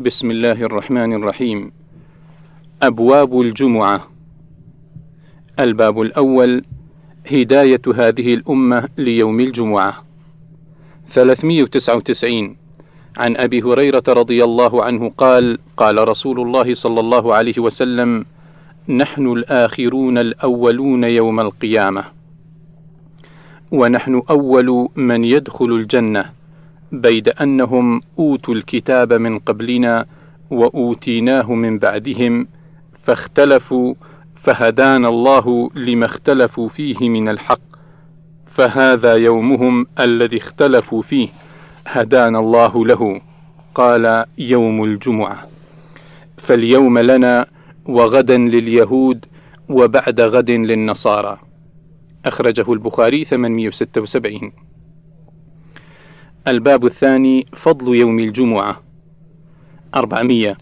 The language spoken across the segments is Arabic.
بسم الله الرحمن الرحيم. أبواب الجمعة. الباب الأول هداية هذه الأمة ليوم الجمعة. 399 عن أبي هريرة رضي الله عنه قال قال رسول الله صلى الله عليه وسلم نحن الآخرون الأولون يوم القيامة. ونحن أول من يدخل الجنة. بيد أنهم أوتوا الكتاب من قبلنا وأوتيناه من بعدهم فاختلفوا فهدانا الله لما اختلفوا فيه من الحق. فهذا يومهم الذي اختلفوا فيه هدانا الله له. قال يوم الجمعة فاليوم لنا وغدا لليهود وبعد غد للنصارى. أخرجه البخاري 876 الباب الثاني فضل يوم الجمعة. 400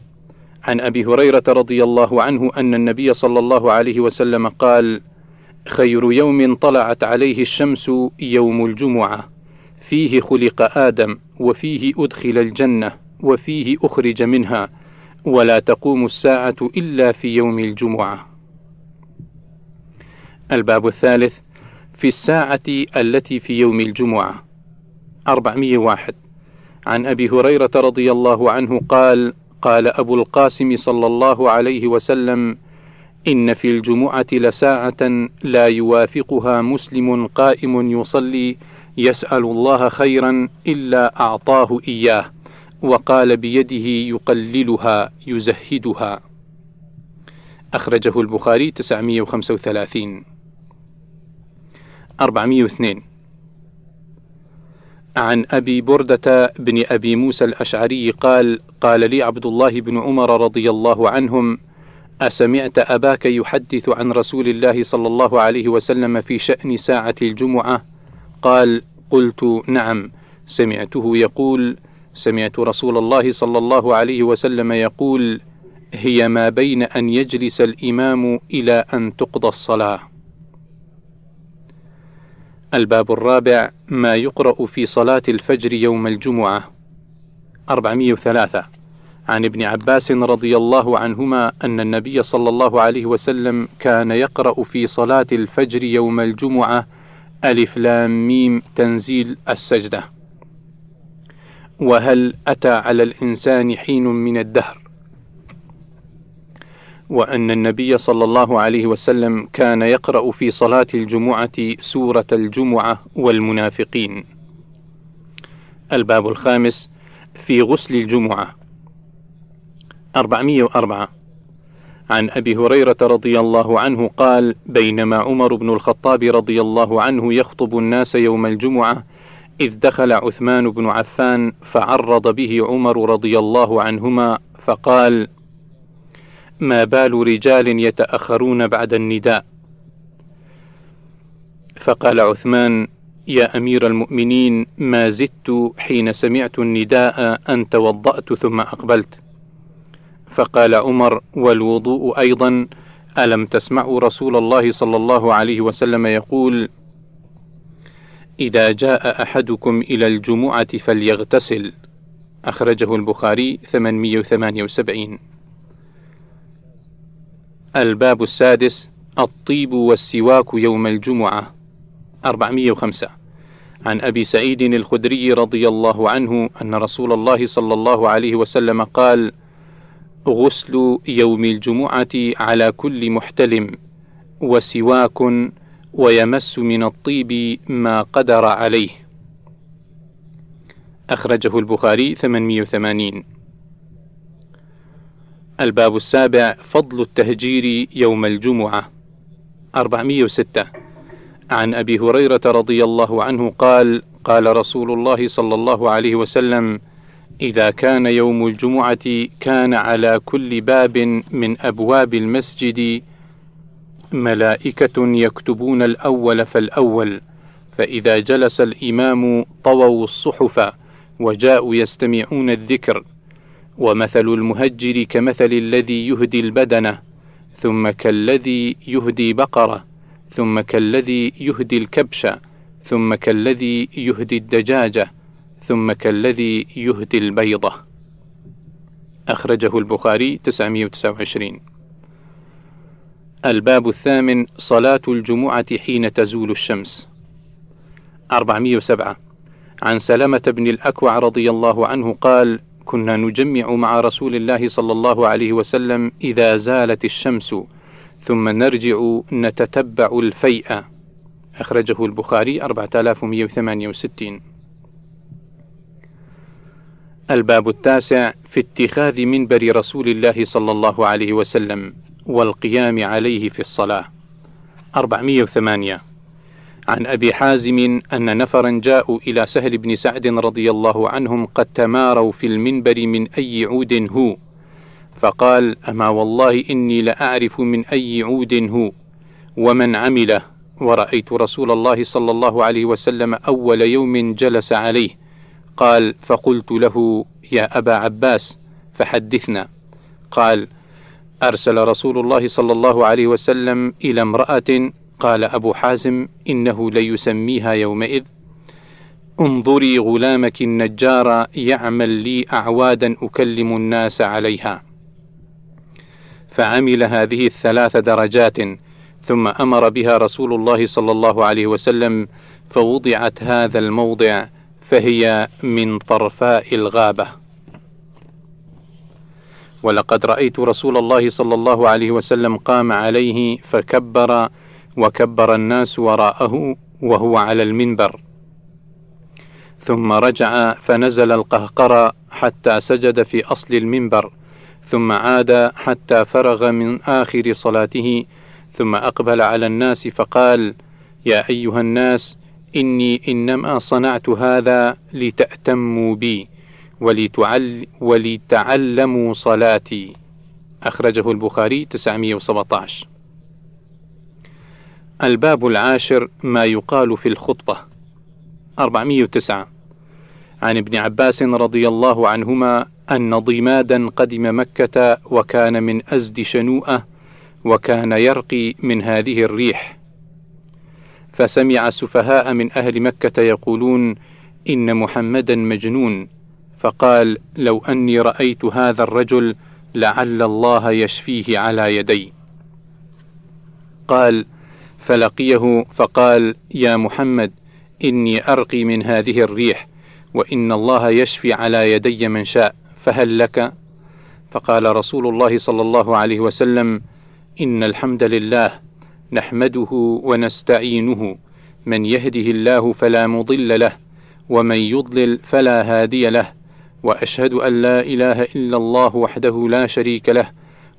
عن أبي هريرة رضي الله عنه أن النبي صلى الله عليه وسلم قال خير يوم طلعت عليه الشمس يوم الجمعة. فيه خلق آدم وفيه أدخل الجنة وفيه أخرج منها. ولا تقوم الساعة إلا في يوم الجمعة. الباب الثالث في الساعة التي في يوم الجمعة. 401 عن أبي هريرة رضي الله عنه قال قال أبو القاسم صلى الله عليه وسلم إن في الجمعة لساعة لا يوافقها مسلم قائم يصلي يسأل الله خيرا إلا أعطاه إياه وقال بيده يقللها يزهدها. أخرجه البخاري 935 402 عن أبي بردة بن أبي موسى الأشعري قال قال لي عبد الله بن عمر رضي الله عنهم أسمعت أباك يحدث عن رسول الله صلى الله عليه وسلم في شأن ساعة الجمعة؟ قال قلت نعم. سمعته يقول سمعت رسول الله صلى الله عليه وسلم يقول هي ما بين أن يجلس الإمام إلى أن تقضى الصلاة. الباب الرابع ما يقرأ في صلاة الفجر يوم الجمعة. 403 عن ابن عباس رضي الله عنهما أن النبي صلى الله عليه وسلم كان يقرأ في صلاة الفجر يوم الجمعة ألف لام ميم تنزيل السجدة. وهل أتى على الإنسان حين من الدهر؟ وأن النبي صلى الله عليه وسلم كان يقرأ في صلاة الجمعة سورة الجمعة والمنافقين. الباب الخامس في غسل الجمعة 404 عن أبي هريرة رضي الله عنه قال: بينما عمر بن الخطاب رضي الله عنه يخطب الناس يوم الجمعة إذ دخل عثمان بن عفان فعرض به عمر رضي الله عنهما فقال: ما بال رجال يتأخرون بعد النداء. فقال عثمان يا أمير المؤمنين ما زدت حين سمعت النداء أن توضأت ثم أقبلت. فقال عمر والوضوء أيضا ألم تسمعوا رسول الله صلى الله عليه وسلم يقول إذا جاء أحدكم إلى الجمعة فليغتسل أخرجه البخاري 878 الباب السادس الطيب والسواك يوم الجمعة. 405 عن أبي سعيد الخدري رضي الله عنه أن رسول الله صلى الله عليه وسلم قال غسل يوم الجمعة على كل محتلم وسواك ويمس من الطيب ما قدر عليه. أخرجه البخاري 880 الباب السابع فضل التهجير يوم الجمعة. 406 عن أبي هريرة رضي الله عنه قال قال رسول الله صلى الله عليه وسلم إذا كان يوم الجمعة كان على كل باب من أبواب المسجد ملائكة يكتبون الأول فالأول فإذا جلس الإمام طووا الصحف وجاءوا يستمعون الذكر. ومثل المهجر كمثل الذي يهدي البدنة ثم كالذي يهدي بقرة ثم كالذي يهدي الكبش ثم كالذي يهدي الدجاجة ثم كالذي يهدي البيضة أخرجه البخاري 929 الباب الثامن صلاة الجمعة حين تزول الشمس. 407 عن سلمة بن الأكوع رضي الله عنه قال كنا نجمع مع رسول الله صلى الله عليه وسلم إذا زالت الشمس ثم نرجع نتتبع الفيء. أخرجه البخاري 4168 الباب التاسع في اتخاذ منبر رسول الله صلى الله عليه وسلم والقيام عليه في الصلاة. 408 عن أبي حازم أن نفرا جاءوا إلى سهل بن سعد رضي الله عنهم قد تماروا في المنبر من أي عود هو. فقال أما والله إني لأعرف من أي عود هو ومن عمله. ورأيت رسول الله صلى الله عليه وسلم أول يوم جلس عليه. قال فقلت له يا أبا عباس فحدثنا. قال أرسل رسول الله صلى الله عليه وسلم إلى امرأة قال أبو حازم إنه ليسميها يومئذ. انظري غلامك النجار يعمل لي أعوادا أكلم الناس عليها. فعمل هذه الثلاث درجات ثم أمر بها رسول الله صلى الله عليه وسلم فوضعت هذا الموضع فهي من طرفاء الغابة. ولقد رأيت رسول الله صلى الله عليه وسلم قام عليه فكبر وكبر الناس وراءه وهو على المنبر. ثم رجع فنزل القهقرى حتى سجد في أصل المنبر ثم عاد حتى فرغ من آخر صلاته ثم أقبل على الناس فقال يا أيها الناس إني إنما صنعت هذا لتأتموا بي ولتعل ولتعلموا صلاتي. أخرجه البخاري 917 الباب العاشر ما يقال في الخطبة. 409 عن ابن عباس رضي الله عنهما أن ضمادا قدم مكة وكان من أزد شنوءة وكان يرقي من هذه الريح. فسمع سفهاء من أهل مكة يقولون إن محمدا مجنون. فقال لو أني رأيت هذا الرجل لعل الله يشفيه على يدي. قال فلقيه فقال يا محمد إني أرقي من هذه الريح وإن الله يشفي على يدي من شاء فهل لك؟ فقال رسول الله صلى الله عليه وسلم إن الحمد لله نحمده ونستعينه من يهده الله فلا مضل له ومن يضلل فلا هادي له وأشهد أن لا إله إلا الله وحده لا شريك له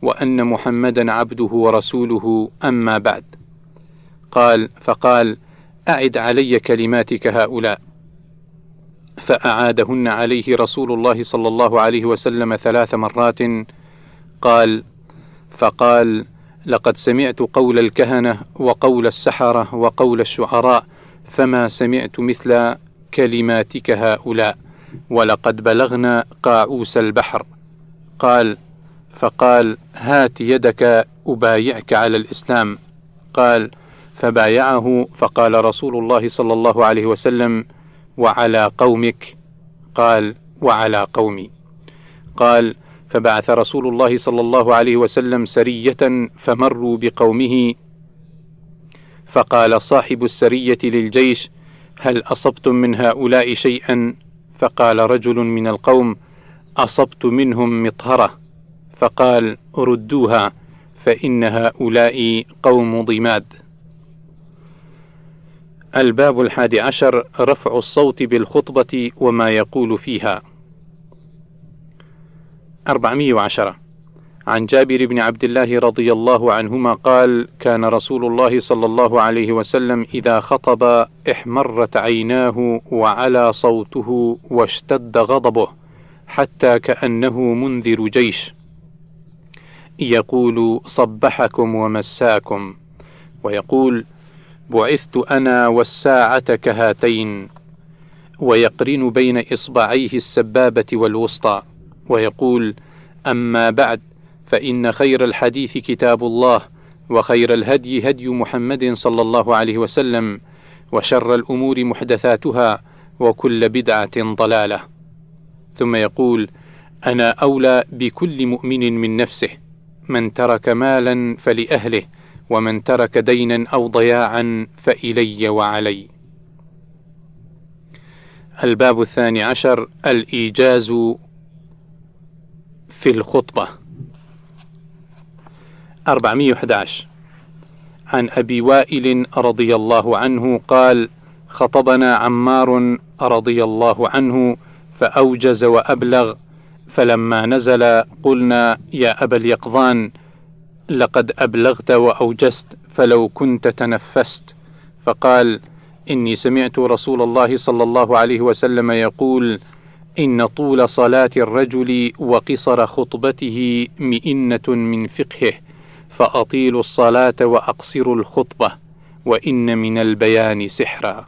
وأن محمدا عبده ورسوله أما بعد. قال فقال أعد علي كلماتك هؤلاء. فأعادهن عليه رسول الله صلى الله عليه وسلم ثلاث مرات. قال فقال لقد سمعت قول الكهنة وقول السحرة وقول الشعراء فما سمعت مثل كلماتك هؤلاء ولقد بلغنا قاعوس البحر. قال فقال هات يدك أبايعك على الإسلام. قال فبايعه فقال رسول الله صلى الله عليه وسلم وعلى قومك؟ قال وعلى قومي. قال فبعث رسول الله صلى الله عليه وسلم سرية فمروا بقومه. فقال صاحب السرية للجيش هل أصبتم من هؤلاء شيئا؟ فقال رجل من القوم أصبت منهم مطهرة. فقال ردوها فإن هؤلاء قوم ضماد. الباب الحادي عشر رفع الصوت بالخطبة وما يقول فيها. 410 عن جابر بن عبد الله رضي الله عنهما قال كان رسول الله صلى الله عليه وسلم إذا خطب احمرت عيناه وعلى صوته واشتد غضبه حتى كأنه منذر جيش. يقول صبحكم ومساكم. ويقول بعثت أنا والساعة كهاتين ويقرن بين إصبعيه السبابة والوسطى ويقول أما بعد فإن خير الحديث كتاب الله وخير الهدي هدي محمد صلى الله عليه وسلم وشر الأمور محدثاتها وكل بدعة ضلالة. ثم يقول أنا أولى بكل مؤمن من نفسه من ترك مالا فلأهله ومن ترك دينا أو ضياعا فإلي وعلي. الباب الثاني عشر الإيجاز في الخطبة. 411 عن أبي وائل رضي الله عنه قال خطبنا عمار رضي الله عنه فأوجز وأبلغ فلما نزل قلنا يا أبا اليقظان لقد أبلغت وأوجست فلو كنت تنفست. فقال إني سمعت رسول الله صلى الله عليه وسلم يقول إن طول صلاة الرجل وقصر خطبته مئنة من فقهه فأطيلوا الصلاة وأقصروا الخطبة وإن من البيان سحرا.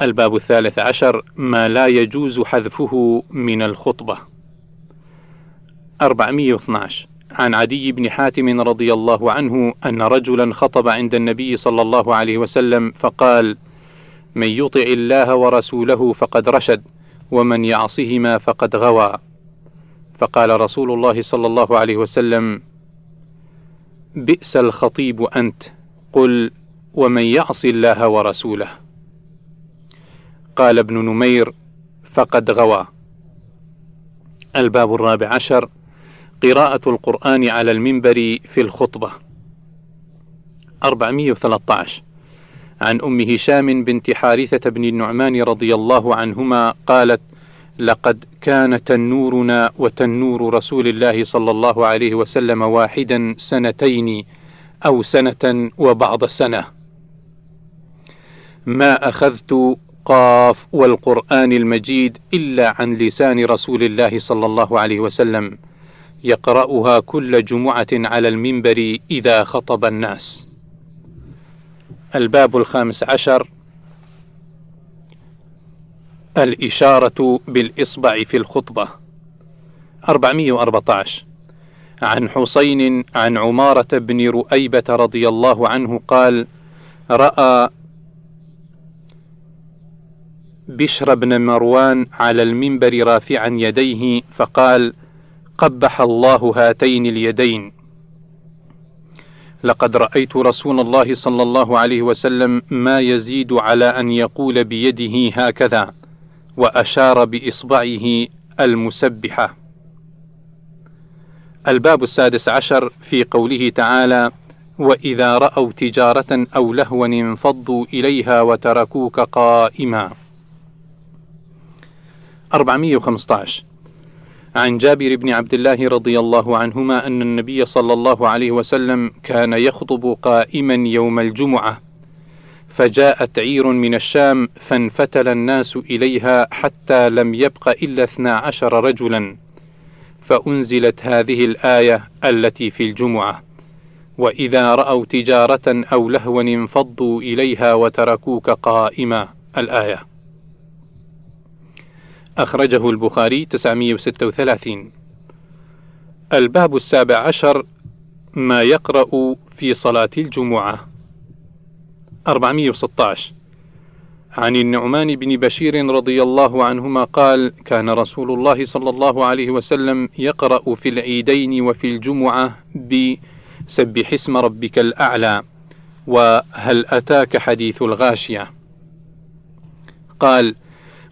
الباب الثالث عشر ما لا يجوز حذفه من الخطبة. 412 عن عدي بن حاتم رضي الله عنه أن رجلا خطب عند النبي صلى الله عليه وسلم فقال: من يطع الله ورسوله فقد رشد، ومن يعصهما فقد غوى. فقال رسول الله صلى الله عليه وسلم: بئس الخطيب أنت، قل: ومن يعص الله ورسوله. قال ابن نمير: فقد غوى. الباب الرابع عشر قراءة القرآن على المنبر في الخطبة. 413 عن أم هشام بنت حارثة بن النعمان رضي الله عنهما قالت لقد كان تنورنا وتنور رسول الله صلى الله عليه وسلم واحدا سنتين أو سنة وبعض سنة. ما أخذت قاف والقرآن المجيد إلا عن لسان رسول الله صلى الله عليه وسلم. يقرأها كل جمعة على المنبر إذا خطب الناس. الباب الخامس عشر. الإشارة بالإصبع في الخطبة. 414 عن حسين عن عمارة بن رؤيبة رضي الله عنه قال: رأى بشر بن مروان على المنبر رافعا يديه فقال: قبح الله هاتين اليدين. لقد رأيت رسول الله صلى الله عليه وسلم ما يزيد على أن يقول بيده هكذا وأشار بإصبعه المسبحة. الباب السادس عشر في قوله تعالى وإذا رأوا تجارة أو لهوا انفضوا إليها وتركوك قائما 415 عن جابر بن عبد الله رضي الله عنهما أن النبي صلى الله عليه وسلم كان يخطب قائما يوم الجمعة فجاءت عير من الشام فانفتل الناس إليها حتى لم يبق إلا اثنا عشر رجلا فأنزلت هذه الآية التي في الجمعة وإذا رأوا تجارة أو لهوا انفضوا إليها وتركوك قائما الآية. أخرجه البخاري 936 الباب السابع عشر ما يقرأ في صلاة الجمعة. 416 عن النعمان بن بشير رضي الله عنهما قال كان رسول الله صلى الله عليه وسلم يقرأ في العيدين وفي الجمعة بسبح اسم ربك الأعلى وهل أتاك حديث الغاشية قال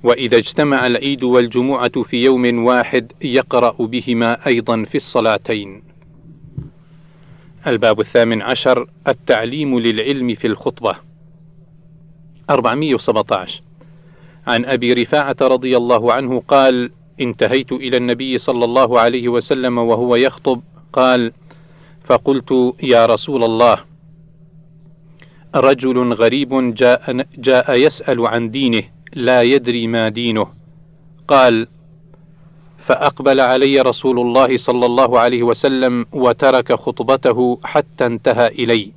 وإذا اجتمع العيد والجمعة في يوم واحد يقرأ بهما أيضا في الصلاتين. الباب الثامن عشر التعليم للعلم في الخطبة. 417 عن أبي رفاعة رضي الله عنه قال: انتهيت إلى النبي صلى الله عليه وسلم وهو يخطب. قال: فقلت يا رسول الله رجل غريب جاء, جاء يسأل عن دينه. لا يدري ما دينه. قال فأقبل علي رسول الله صلى الله عليه وسلم وترك خطبته حتى انتهى إلي.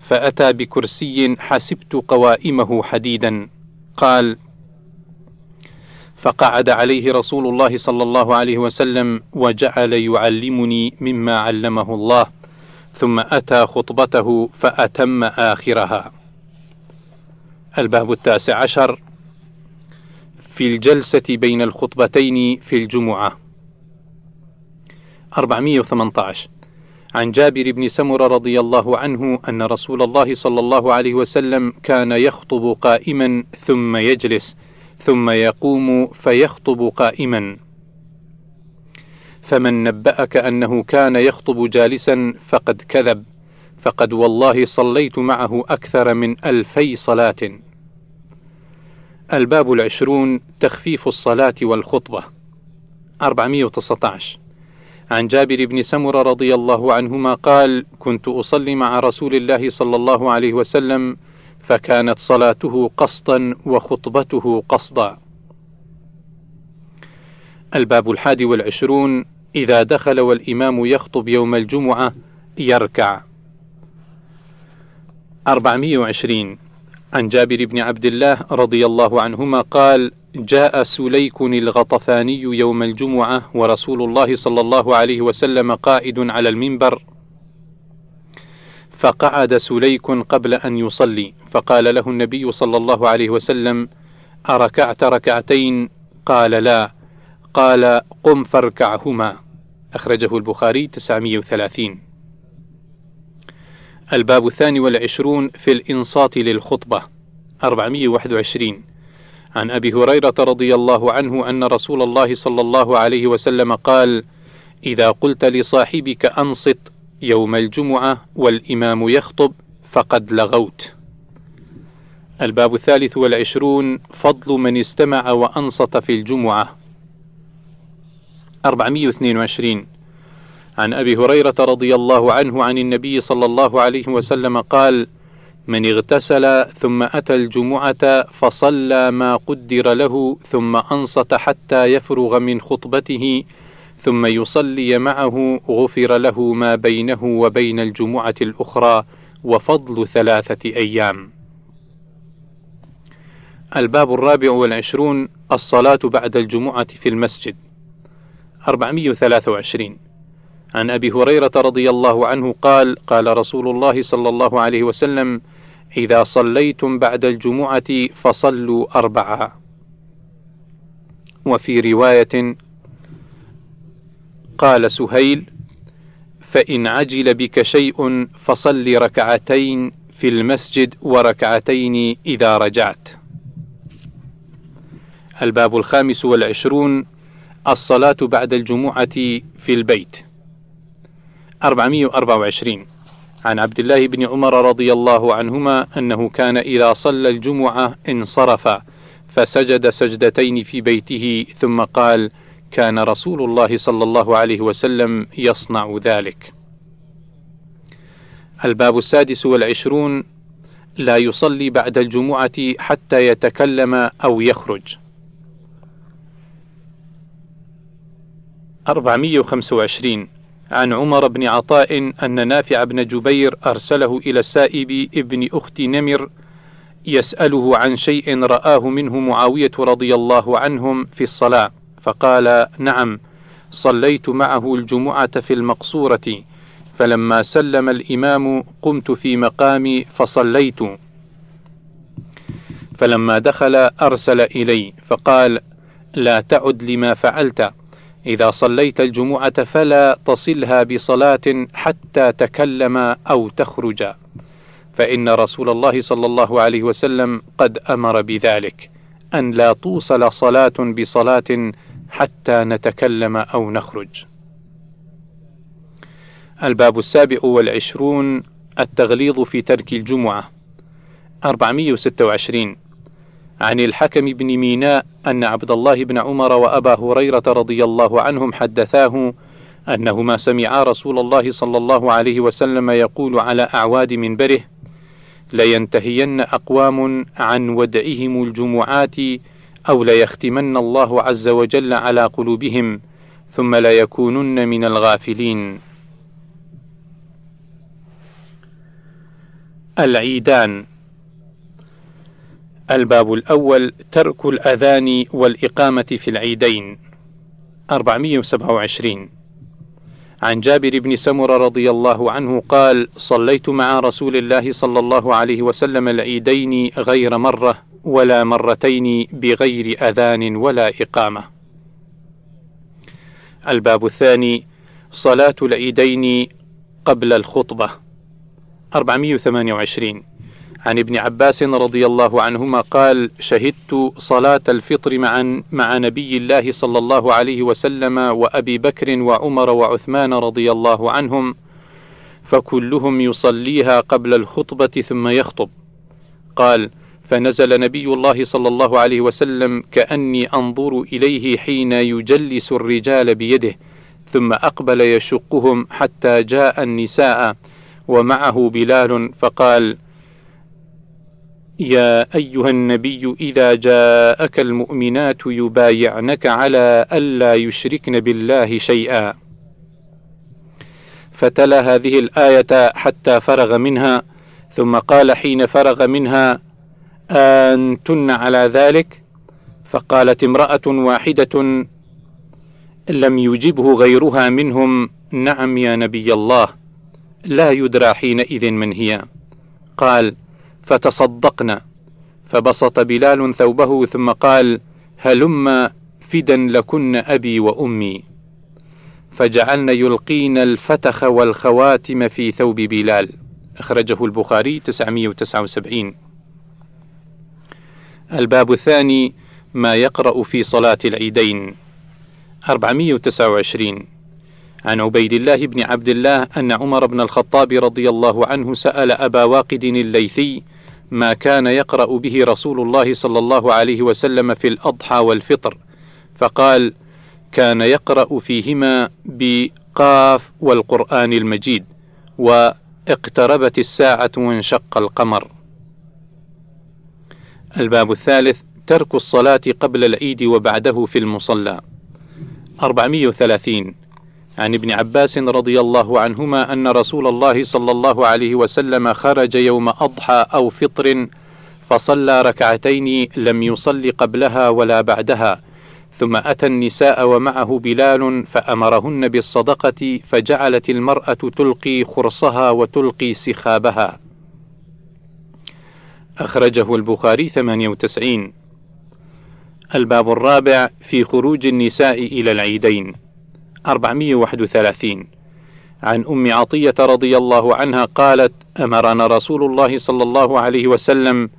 فأتى بكرسي حسبت قوائمه حديدا. قال فقعد عليه رسول الله صلى الله عليه وسلم وجعل يعلمني مما علمه الله ثم أتى خطبته فأتم آخرها. الباب التاسع عشر. في الجلسة بين الخطبتين في الجمعة. 418 عن جابر بن سمر رضي الله عنه أن رسول الله صلى الله عليه وسلم كان يخطب قائما ثم يجلس ثم يقوم فيخطب قائما. فمن نبأك أنه كان يخطب جالسا فقد كذب. فقد والله صليت معه أكثر من ألفي صلاة. الباب العشرون تخفيف الصلاة والخطبة. 419 عن جابر بن سمر رضي الله عنهما قال كنت أصلي مع رسول الله صلى الله عليه وسلم فكانت صلاته قصدا وخطبته قصدا الباب الحادي والعشرون إذا دخل والإمام يخطب يوم الجمعة يركع. 420 عن جابر بن عبد الله رضي الله عنهما قال جاء سليك الغطفاني يوم الجمعة ورسول الله صلى الله عليه وسلم قائد على المنبر. فقعد سليك قبل أن يصلي فقال له النبي صلى الله عليه وسلم أركعت ركعتين؟ قال لا. قال قم فاركعهما. أخرجه البخاري 930 الباب الثاني والعشرون في الإنصات للخطبة 421 عن أبي هريرة رضي الله عنه أن رسول الله صلى الله عليه وسلم قال إذا قلت لصاحبك أنصت يوم الجمعة والإمام يخطب فقد لغوت. الباب الثالث والعشرون فضل من استمع وأنصت في الجمعة. 422 عن أبي هريرة رضي الله عنه عن النبي صلى الله عليه وسلم قال من اغتسل ثم أتى الجمعة فصلى ما قدر له ثم أنصت حتى يفرغ من خطبته ثم يصلي معه غفر له ما بينه وبين الجمعة الأخرى وفضل ثلاثة أيام. الباب الرابع والعشرون الصلاة بعد الجمعة في المسجد 423 عن أبي هريرة رضي الله عنه قال قال رسول الله صلى الله عليه وسلم إذا صليتم بعد الجمعة فصلوا أربعة. وفي رواية قال سهيل فإن عجل بك شيء فصل ركعتين في المسجد وركعتين إذا رجعت. الباب الخامس والعشرون الصلاة بعد الجمعة في البيت. 424 عن عبد الله بن عمر رضي الله عنهما أنه كان إذا صلى الجمعة انصرف فسجد سجدتين في بيته ثم قال كان رسول الله صلى الله عليه وسلم يصنع ذلك. الباب السادس والعشرون لا يصلي بعد الجمعة حتى يتكلم أو يخرج. 425 عن عمر بن عطاء أن نافع بن جبير أرسله إلى السائب ابن أخت نمر يسأله عن شيء رآه منه معاوية رضي الله عنهم في الصلاة فقال نعم صليت معه الجمعة في المقصورة فلما سلم الإمام قمت في مقامي فصليت. فلما دخل أرسل إلي فقال لا تعد لما فعلت. إذا صليت الجمعة فلا تصلها بصلاة حتى تكلم أو تخرج. فإن رسول الله صلى الله عليه وسلم قد أمر بذلك أن لا توصل صلاة بصلاة حتى نتكلم أو نخرج. الباب السابع والعشرون التغليظ في ترك الجمعة. 426 عن الحكم بن ميناء أن عبد الله بن عمر وأبا هريرة رضي الله عنهم حدثاه أنهما سمعا رسول الله صلى الله عليه وسلم يقول على أعواد منبره: لينتهين أقوام عن ودعهم الجمعات أو ليختمن الله عز وجل على قلوبهم ثم ليكونن من الغافلين. العيدان الباب الأول ترك الأذان والإقامة في العيدين. 427 عن جابر بن سمرة رضي الله عنه قال صليت مع رسول الله صلى الله عليه وسلم العيدين غير مرة ولا مرتين بغير أذان ولا إقامة. الباب الثاني صلاة العيدين قبل الخطبة. 428 عن ابن عباس رضي الله عنهما قال شهدت صلاة الفطر مع مع نبي الله صلى الله عليه وسلم وأبي بكر وعمر وعثمان رضي الله عنهم فكلهم يصليها قبل الخطبة ثم يخطب. قال فنزل نبي الله صلى الله عليه وسلم كأني أنظر إليه حين يجلس الرجال بيده ثم أقبل يشقهم حتى جاء النساء ومعه بلال فقال: يا أيها النبي إذا جاءك المؤمنات يبايعنك على ألا يشركن بالله شيئا. فتلا هذه الآية حتى فرغ منها ثم قال حين فرغ منها أنتن على ذلك؟ فقالت امرأة واحدة لم يجبه غيرها منهم نعم يا نبي الله لا يدرى حينئذ من هي. قال فتصدقنا. فبسط بلال ثوبه ثم قال هلم فدا لكن أبي وأمي. فجعلن يلقين الفتخ والخواتم في ثوب بلال. أخرجه البخاري 979 الباب الثاني ما يقرأ في صلاة العيدين. 429 عن عبيد الله بن عبد الله أن عمر بن الخطاب رضي الله عنه سأل أبا واقد الليثي ما كان يقرأ به رسول الله صلى الله عليه وسلم في الأضحى والفطر فقال كان يقرأ فيهما بقاف والقرآن المجيد واقتربت الساعة وانشق القمر. الباب الثالث ترك الصلاة قبل العيد وبعده في المصلى. 430 عن ابن عباس رضي الله عنهما أن رسول الله صلى الله عليه وسلم خرج يوم أضحى أو فطر فصلى ركعتين لم يصل قبلها ولا بعدها ثم أتى النساء ومعه بلال فأمرهن بالصدقة فجعلت المرأة تلقي خرصها وتلقي سخابها. أخرجه البخاري 98 الباب الرابع في خروج النساء إلى العيدين. 431 عن أم عطية رضي الله عنها قالت: أمرنا رسول الله صلى الله عليه وسلم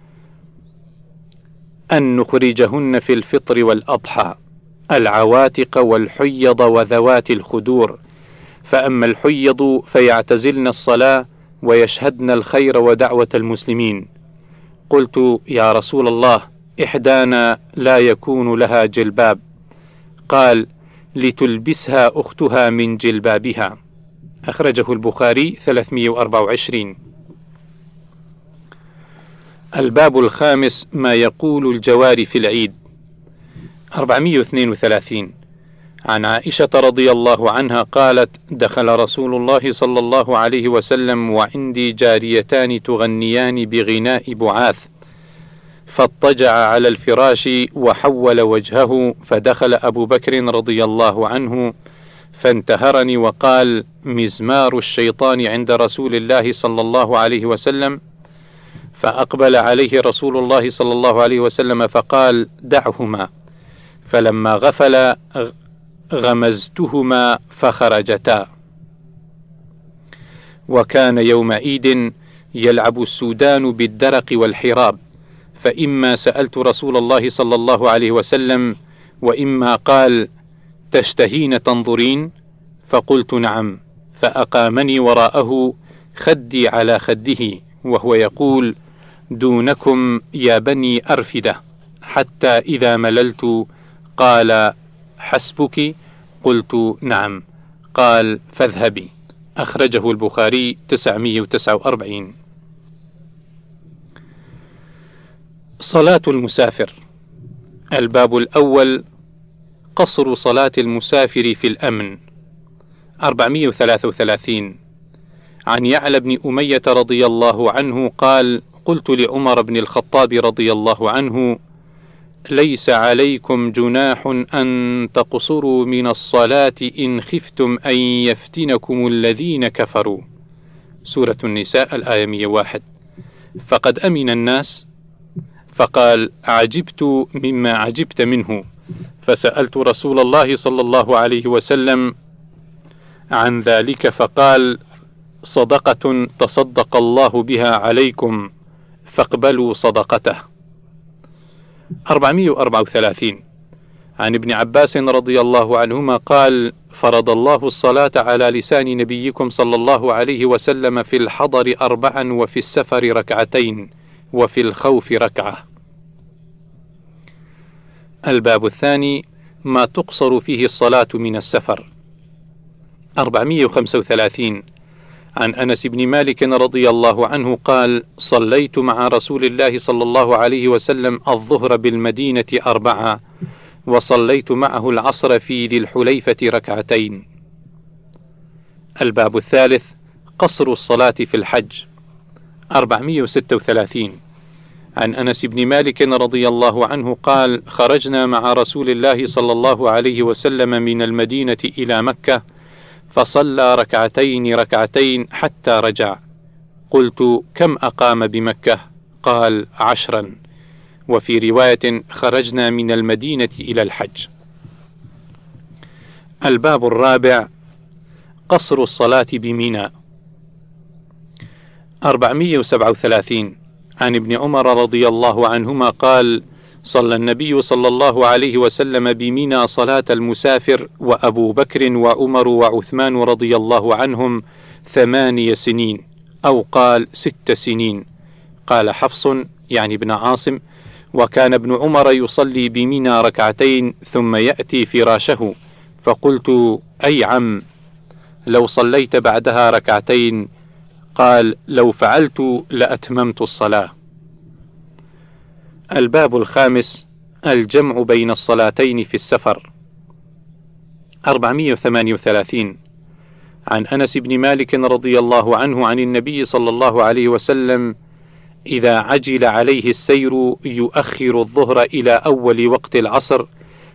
أن نخرجهن في الفطر والأضحى العواتق والحيض وذوات الخدور، فأما الحيض فيعتزلن الصلاة ويشهدن الخير ودعوة المسلمين. قلت يا رسول الله إحدانا لا يكون لها جلباب. قال: لتلبسها أختها من جلبابها. أخرجه البخاري 324 الباب الخامس ما يقول الجوار في العيد. 432 عن عائشة رضي الله عنها قالت: دخل رسول الله صلى الله عليه وسلم وعندي جاريتان تغنيان بغناء بعاث، فاضطجع على الفراش وحول وجهه فدخل أبو بكر رضي الله عنه فانتهرني وقال مزمار الشيطان عند رسول الله صلى الله عليه وسلم. فأقبل عليه رسول الله صلى الله عليه وسلم فقال دعهما. فلما غفل غمزتهما فخرجتا. وكان يوم عيد يلعب السودان بالدرق والحراب. فإما سألت رسول الله صلى الله عليه وسلم وإما قال تشتهين تنظرين؟ فقلت نعم فأقامني وراءه خدي على خده وهو يقول دونكم يا بني أرفدة. حتى إذا مللت قال حسبك؟ قلت نعم. قال فاذهبي. أخرجه البخاري 949 صلاة المسافر. الباب الأول قصر صلاة المسافر في الأمن. 433 عن يعلى بن أمية رضي الله عنه قال قلت لعمر بن الخطاب رضي الله عنه ليس عليكم جناح أن تقصروا من الصلاة إن خفتم أن يفتنكم الذين كفروا. سورة النساء الآية 101 فقد أمن الناس فقال عجبت مما عجبت منه. فسألت رسول الله صلى الله عليه وسلم عن ذلك فقال صدقة تصدق الله بها عليكم فاقبلوا صدقته. 434 عن ابن عباس رضي الله عنهما قال فرض الله الصلاة على لسان نبيكم صلى الله عليه وسلم في الحضر أربعا وفي السفر ركعتين وفي الخوف ركعة. الباب الثاني ما تقصر فيه الصلاة من السفر. 435 عن أنس بن مالك رضي الله عنه قال: صليت مع رسول الله صلى الله عليه وسلم الظهر بالمدينة أربعة، وصليت معه العصر في ذي الحليفة ركعتين. الباب الثالث قصر الصلاة في الحج. 436 عن أنس بن مالك رضي الله عنه قال: خرجنا مع رسول الله صلى الله عليه وسلم من المدينة إلى مكة فصلى ركعتين ركعتين حتى رجع. قلت كم أقام بمكة؟ قال عشرا. وفي رواية خرجنا من المدينة إلى الحج. الباب الرابع قصر الصلاة بمنى 437 عن ابن عمر رضي الله عنهما قال صلى النبي صلى الله عليه وسلم بمنى صلاة المسافر وأبو بكر وعمر وعثمان رضي الله عنهم ثماني سنين أو قال ست سنين قال حفص يعني ابن عاصم وكان ابن عمر يصلي بمنى ركعتين ثم يأتي فراشه فقلت أي عم لو صليت بعدها ركعتين قال لو فعلت لأتممت الصلاة. الباب الخامس الجمع بين الصلاتين في السفر. 438 عن أنس بن مالك رضي الله عنه عن النبي صلى الله عليه وسلم إذا عجل عليه السير يؤخر الظهر إلى أول وقت العصر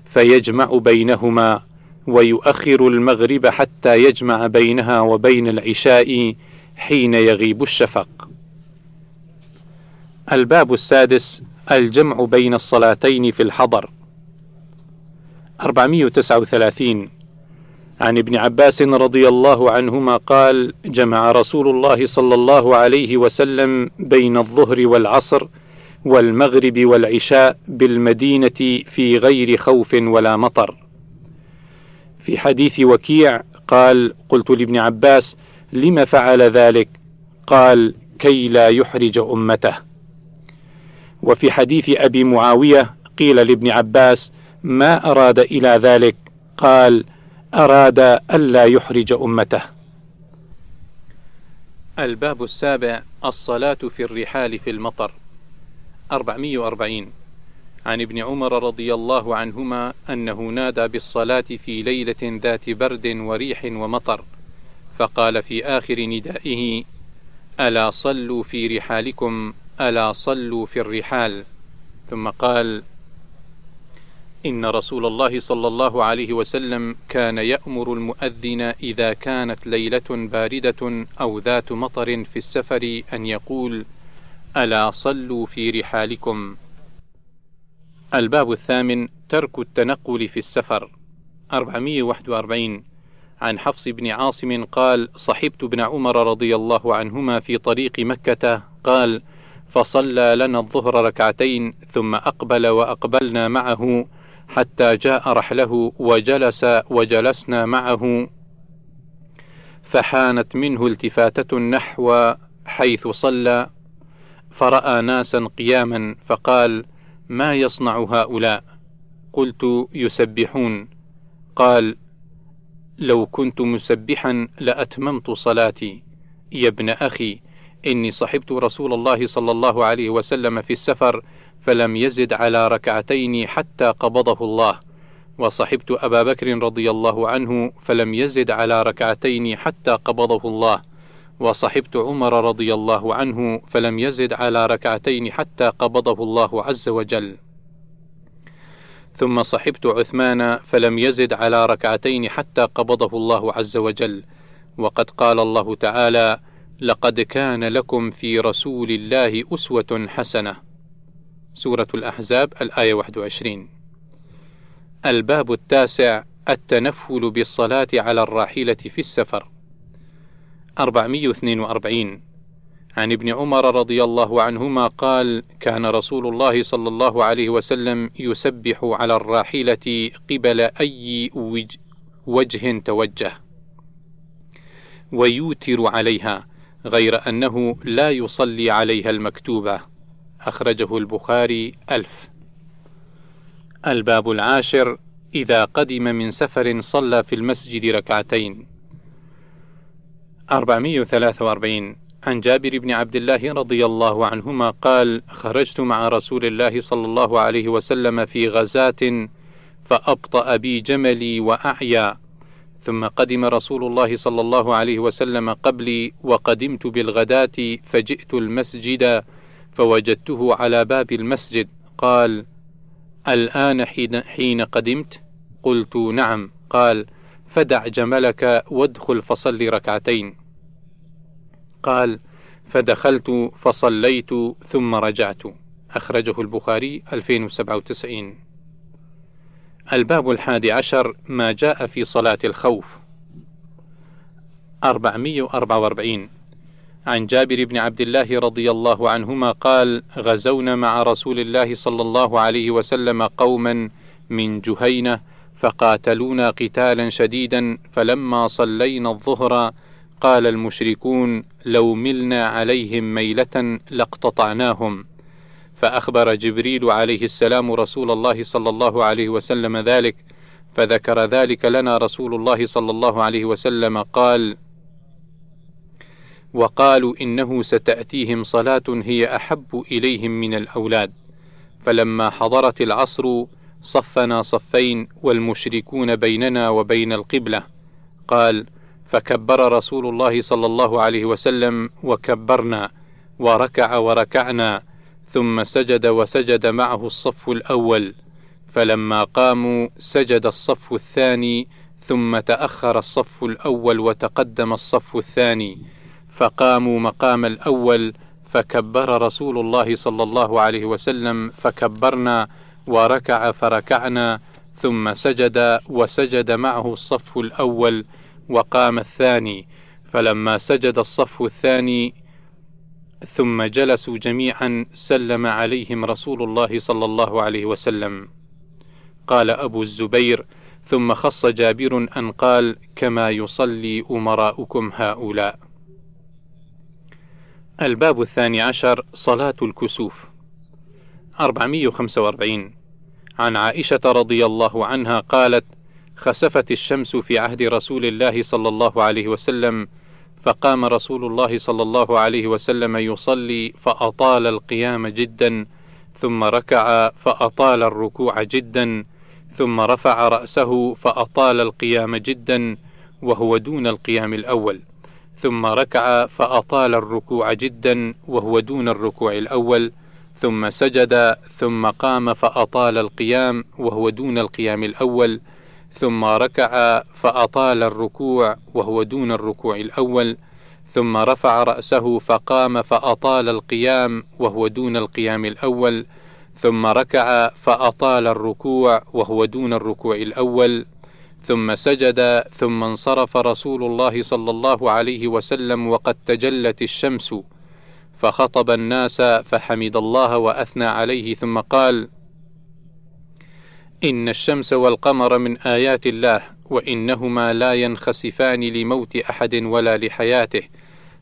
فيجمع بينهما ويؤخر المغرب حتى يجمع بينها وبين العشاء حين يغيب الشفق. الباب السادس الجمع بين الصلاتين في الحضر. 439 عن ابن عباس رضي الله عنهما قال جمع رسول الله صلى الله عليه وسلم بين الظهر والعصر والمغرب والعشاء بالمدينة في غير خوف ولا مطر. في حديث وكيع قال: قلت لابن عباس: لم فعل ذلك؟ قال: كي لا يحرج أمته. وفي حديث أبي معاوية قيل لابن عباس ما أراد إلى ذلك قال أراد ألا يحرج أمته الباب السابع الصلاة في الرحال في المطر 440 عن ابن عمر رضي الله عنهما أنه نادى بالصلاة في ليلة ذات برد وريح ومطر فقال في آخر ندائه ألا صلوا في رحالكم ألا صلوا في الرحال. ثم قال إن رسول الله صلى الله عليه وسلم كان يأمر المؤذن إذا كانت ليلة باردة أو ذات مطر في السفر أن يقول ألا صلوا في رحالكم. الباب الثامن ترك التنقل في السفر. 441 عن حفص بن عاصم قال صحبت ابن عمر رضي الله عنهما في طريق مكة. قال فصلى لنا الظهر ركعتين ثم أقبل وأقبلنا معه حتى جاء رحله وجلس وجلسنا معه فحانت منه التفاتة نحو حيث صلى فرأى ناسا قياما فقال ما يصنع هؤلاء؟ قلت يسبحون. قال لو كنت مسبحا لأتممت صلاتي. يا ابن أخي إني صحبت رسول الله صلى الله عليه وسلم في السفر فلم يزد على ركعتين حتى قبضه الله. وصحبت أبا بكر رضي الله عنه فلم يزد على ركعتين حتى قبضه الله. وصحبت عمر رضي الله عنه فلم يزد على ركعتين حتى قبضه الله عز وجل. ثم صحبت عثمان فلم يزد على ركعتين حتى قبضه الله عز وجل. وقد قال الله تعالى لقد كان لكم في رسول الله أسوة حسنة. سورة الأحزاب الآية 21 الباب التاسع التنفل بالصلاة على الراحلة في السفر. 442 عن ابن عمر رضي الله عنهما قال كان رسول الله صلى الله عليه وسلم يسبح على الراحلة قبل أي وجه توجه ويوتر عليها غير أنه لا يصلي عليها المكتوبة. أخرجه البخاري ألف. الباب العاشر إذا قدم من سفر صلى في المسجد ركعتين. 443 عن جابر بن عبد الله رضي الله عنهما قال خرجت مع رسول الله صلى الله عليه وسلم في غزاة فأبطأ بي جملي وأعيا. ثم قدم رسول الله صلى الله عليه وسلم قبلي وقدمت بالغداة فجئت المسجد فوجدته على باب المسجد. قال حين, حين قدمت؟ قلت نعم. قال فدع جملك وادخل فصل ركعتين. قال فدخلت فصليت ثم رجعت. أخرجه البخاري 2097 الباب الحادي عشر ما جاء في صلاة الخوف. 444 عن جابر بن عبد الله رضي الله عنهما قال غزونا مع رسول الله صلى الله عليه وسلم قوما من جهينة فقاتلونا قتالا شديدا فلما صلينا الظهر قال المشركون لو ملنا عليهم ميلة لاقتطعناهم. فأخبر جبريل عليه السلام رسول الله صلى الله عليه وسلم ذلك فذكر ذلك لنا رسول الله صلى الله عليه وسلم قال وقالوا إنه ستأتيهم صلاة هي أحب إليهم من الأولاد. فلما حضرت العصر صفنا صفين والمشركون بيننا وبين القبلة. قال فكبر رسول الله صلى الله عليه وسلم وكبرنا وركع وركعنا ثم سجد وسجد معه الصف الأول فلما قاموا سجد الصف الثاني ثم تأخر الصف الأول وتقدم الصف الثاني فقاموا مقام الأول فكبر رسول الله صلى الله عليه وسلم فكبرنا وركع فركعنا ثم سجد وسجد معه الصف الأول وقام الثاني. فلما سجد الصف الثاني ثم جلسوا جميعا سلم عليهم رسول الله صلى الله عليه وسلم. قال أبو الزبير ثم خص جابر أن قال كما يصلي أمراؤكم هؤلاء. الباب الثاني عشر صلاة الكسوف. 445 عن عائشة رضي الله عنها قالت: خسفت الشمس في عهد رسول الله صلى الله عليه وسلم، فقام رسول الله صلى الله عليه وسلم يصلي فأطال القيام جدا، ثم ركع فأطال الركوع جدا، ثم رفع رأسه فأطال القيام جدا، وهو دون القيام الأول. ثم ركع فأطال الركوع جدا وهو دون الركوع الأول ثم سجد ثم قام فأطال القيام وهو دون القيام الأول ثم ركع فأطال الركوع وهو دون الركوع الأول ثم رفع رأسه فقام فأطال القيام وهو دون القيام الأول ثم ركع فأطال الركوع وهو دون الركوع الأول ثم سجد ثم انصرف رسول الله صلى الله عليه وسلم وقد تجلت الشمس فخطب الناس فحمد الله وأثنى عليه ثم قال إن الشمس والقمر من آيات الله وإنهما لا ينخسفان لموت أحد ولا لحياته.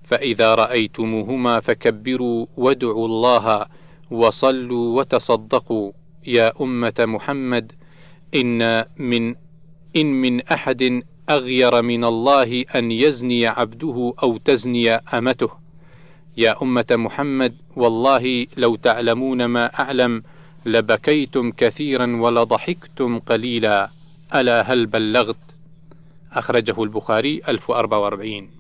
فإذا رأيتموهما فكبروا وادعوا الله وصلوا وتصدقوا. يا أمة محمد إن من إن من أحد أغير من الله أن يزني عبده أو تزني أمته. يا أمة محمد والله لو تعلمون ما أعلم لبكيتم كثيرا ولضحكتم قليلا. ألا هل بلغت؟ أخرجه البخاري 1044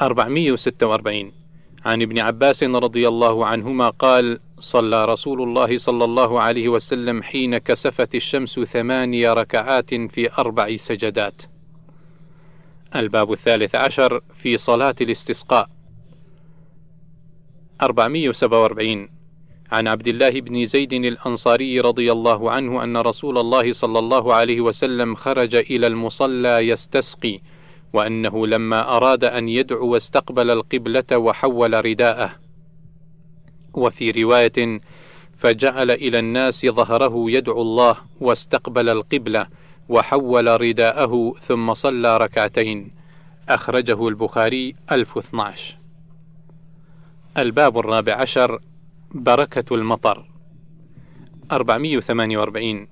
446 عن ابن عباس رضي الله عنهما قال صلى رسول الله صلى الله عليه وسلم حين كسفت الشمس ثماني ركعات في أربع سجدات. الباب الثالث عشر في صلاة الاستسقاء. 447 عن عبد الله بن زيد الأنصاري رضي الله عنه أن رسول الله صلى الله عليه وسلم خرج إلى المصلى يستسقي وأنه لما أراد أن يدعو واستقبل القبلة وحول رداءه. وفي رواية فجعل إلى الناس ظهره يدعو الله واستقبل القبلة وحول رداءه ثم صلى ركعتين أخرجه البخاري 1012 الباب الرابع عشر بركة المطر. 448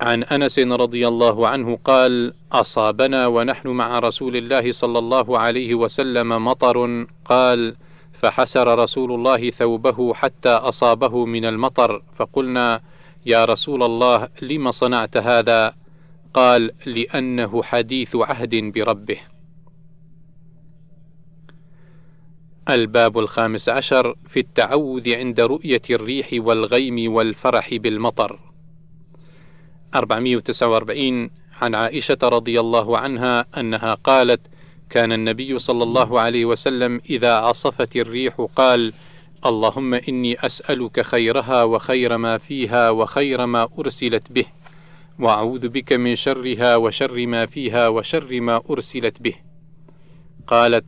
عن أنس رضي الله عنه قال أصابنا ونحن مع رسول الله صلى الله عليه وسلم مطر. قال فحسر رسول الله ثوبه حتى أصابه من المطر. فقلنا يا رسول الله لم صنعت هذا؟ قال لأنه حديث عهد بربه. الباب الخامس عشر في التعوذ عند رؤية الريح والغيم والفرح بالمطر 449 عن عائشة رضي الله عنها أنها قالت: كان النبي صلى الله عليه وسلم إذا عصفت الريح قال: اللهم إني أسألك خيرها وخير ما فيها وخير ما أرسلت به، وأعوذ بك من شرها وشر ما فيها وشر ما أرسلت به. قالت: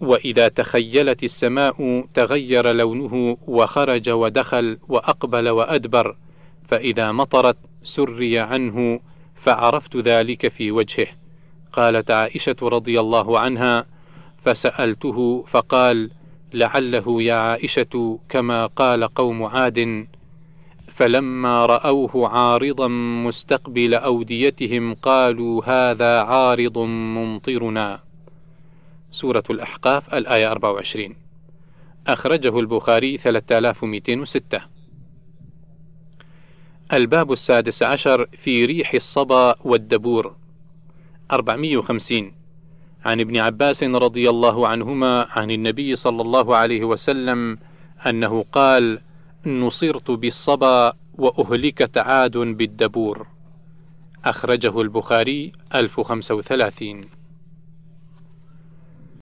وإذا تخيلت السماء تغير لونه وخرج ودخل وأقبل وأدبر، فإذا مطرت سري عنه فعرفت ذلك في وجهه. قالت عائشة رضي الله عنها فسألته فقال لعله يا عائشة كما قال قوم عاد. فلما رأوه عارضا مستقبل أوديتهم قالوا هذا عارض ممطرنا. سورة الأحقاف الآية 24 أخرجه البخاري 3206 الباب السادس عشر في ريح الصبا والدبور. 450 عن ابن عباس رضي الله عنهما عن النبي صلى الله عليه وسلم أنه قال نصرت بالصبا وأهلكت عاد بالدبور أخرجه البخاري 1035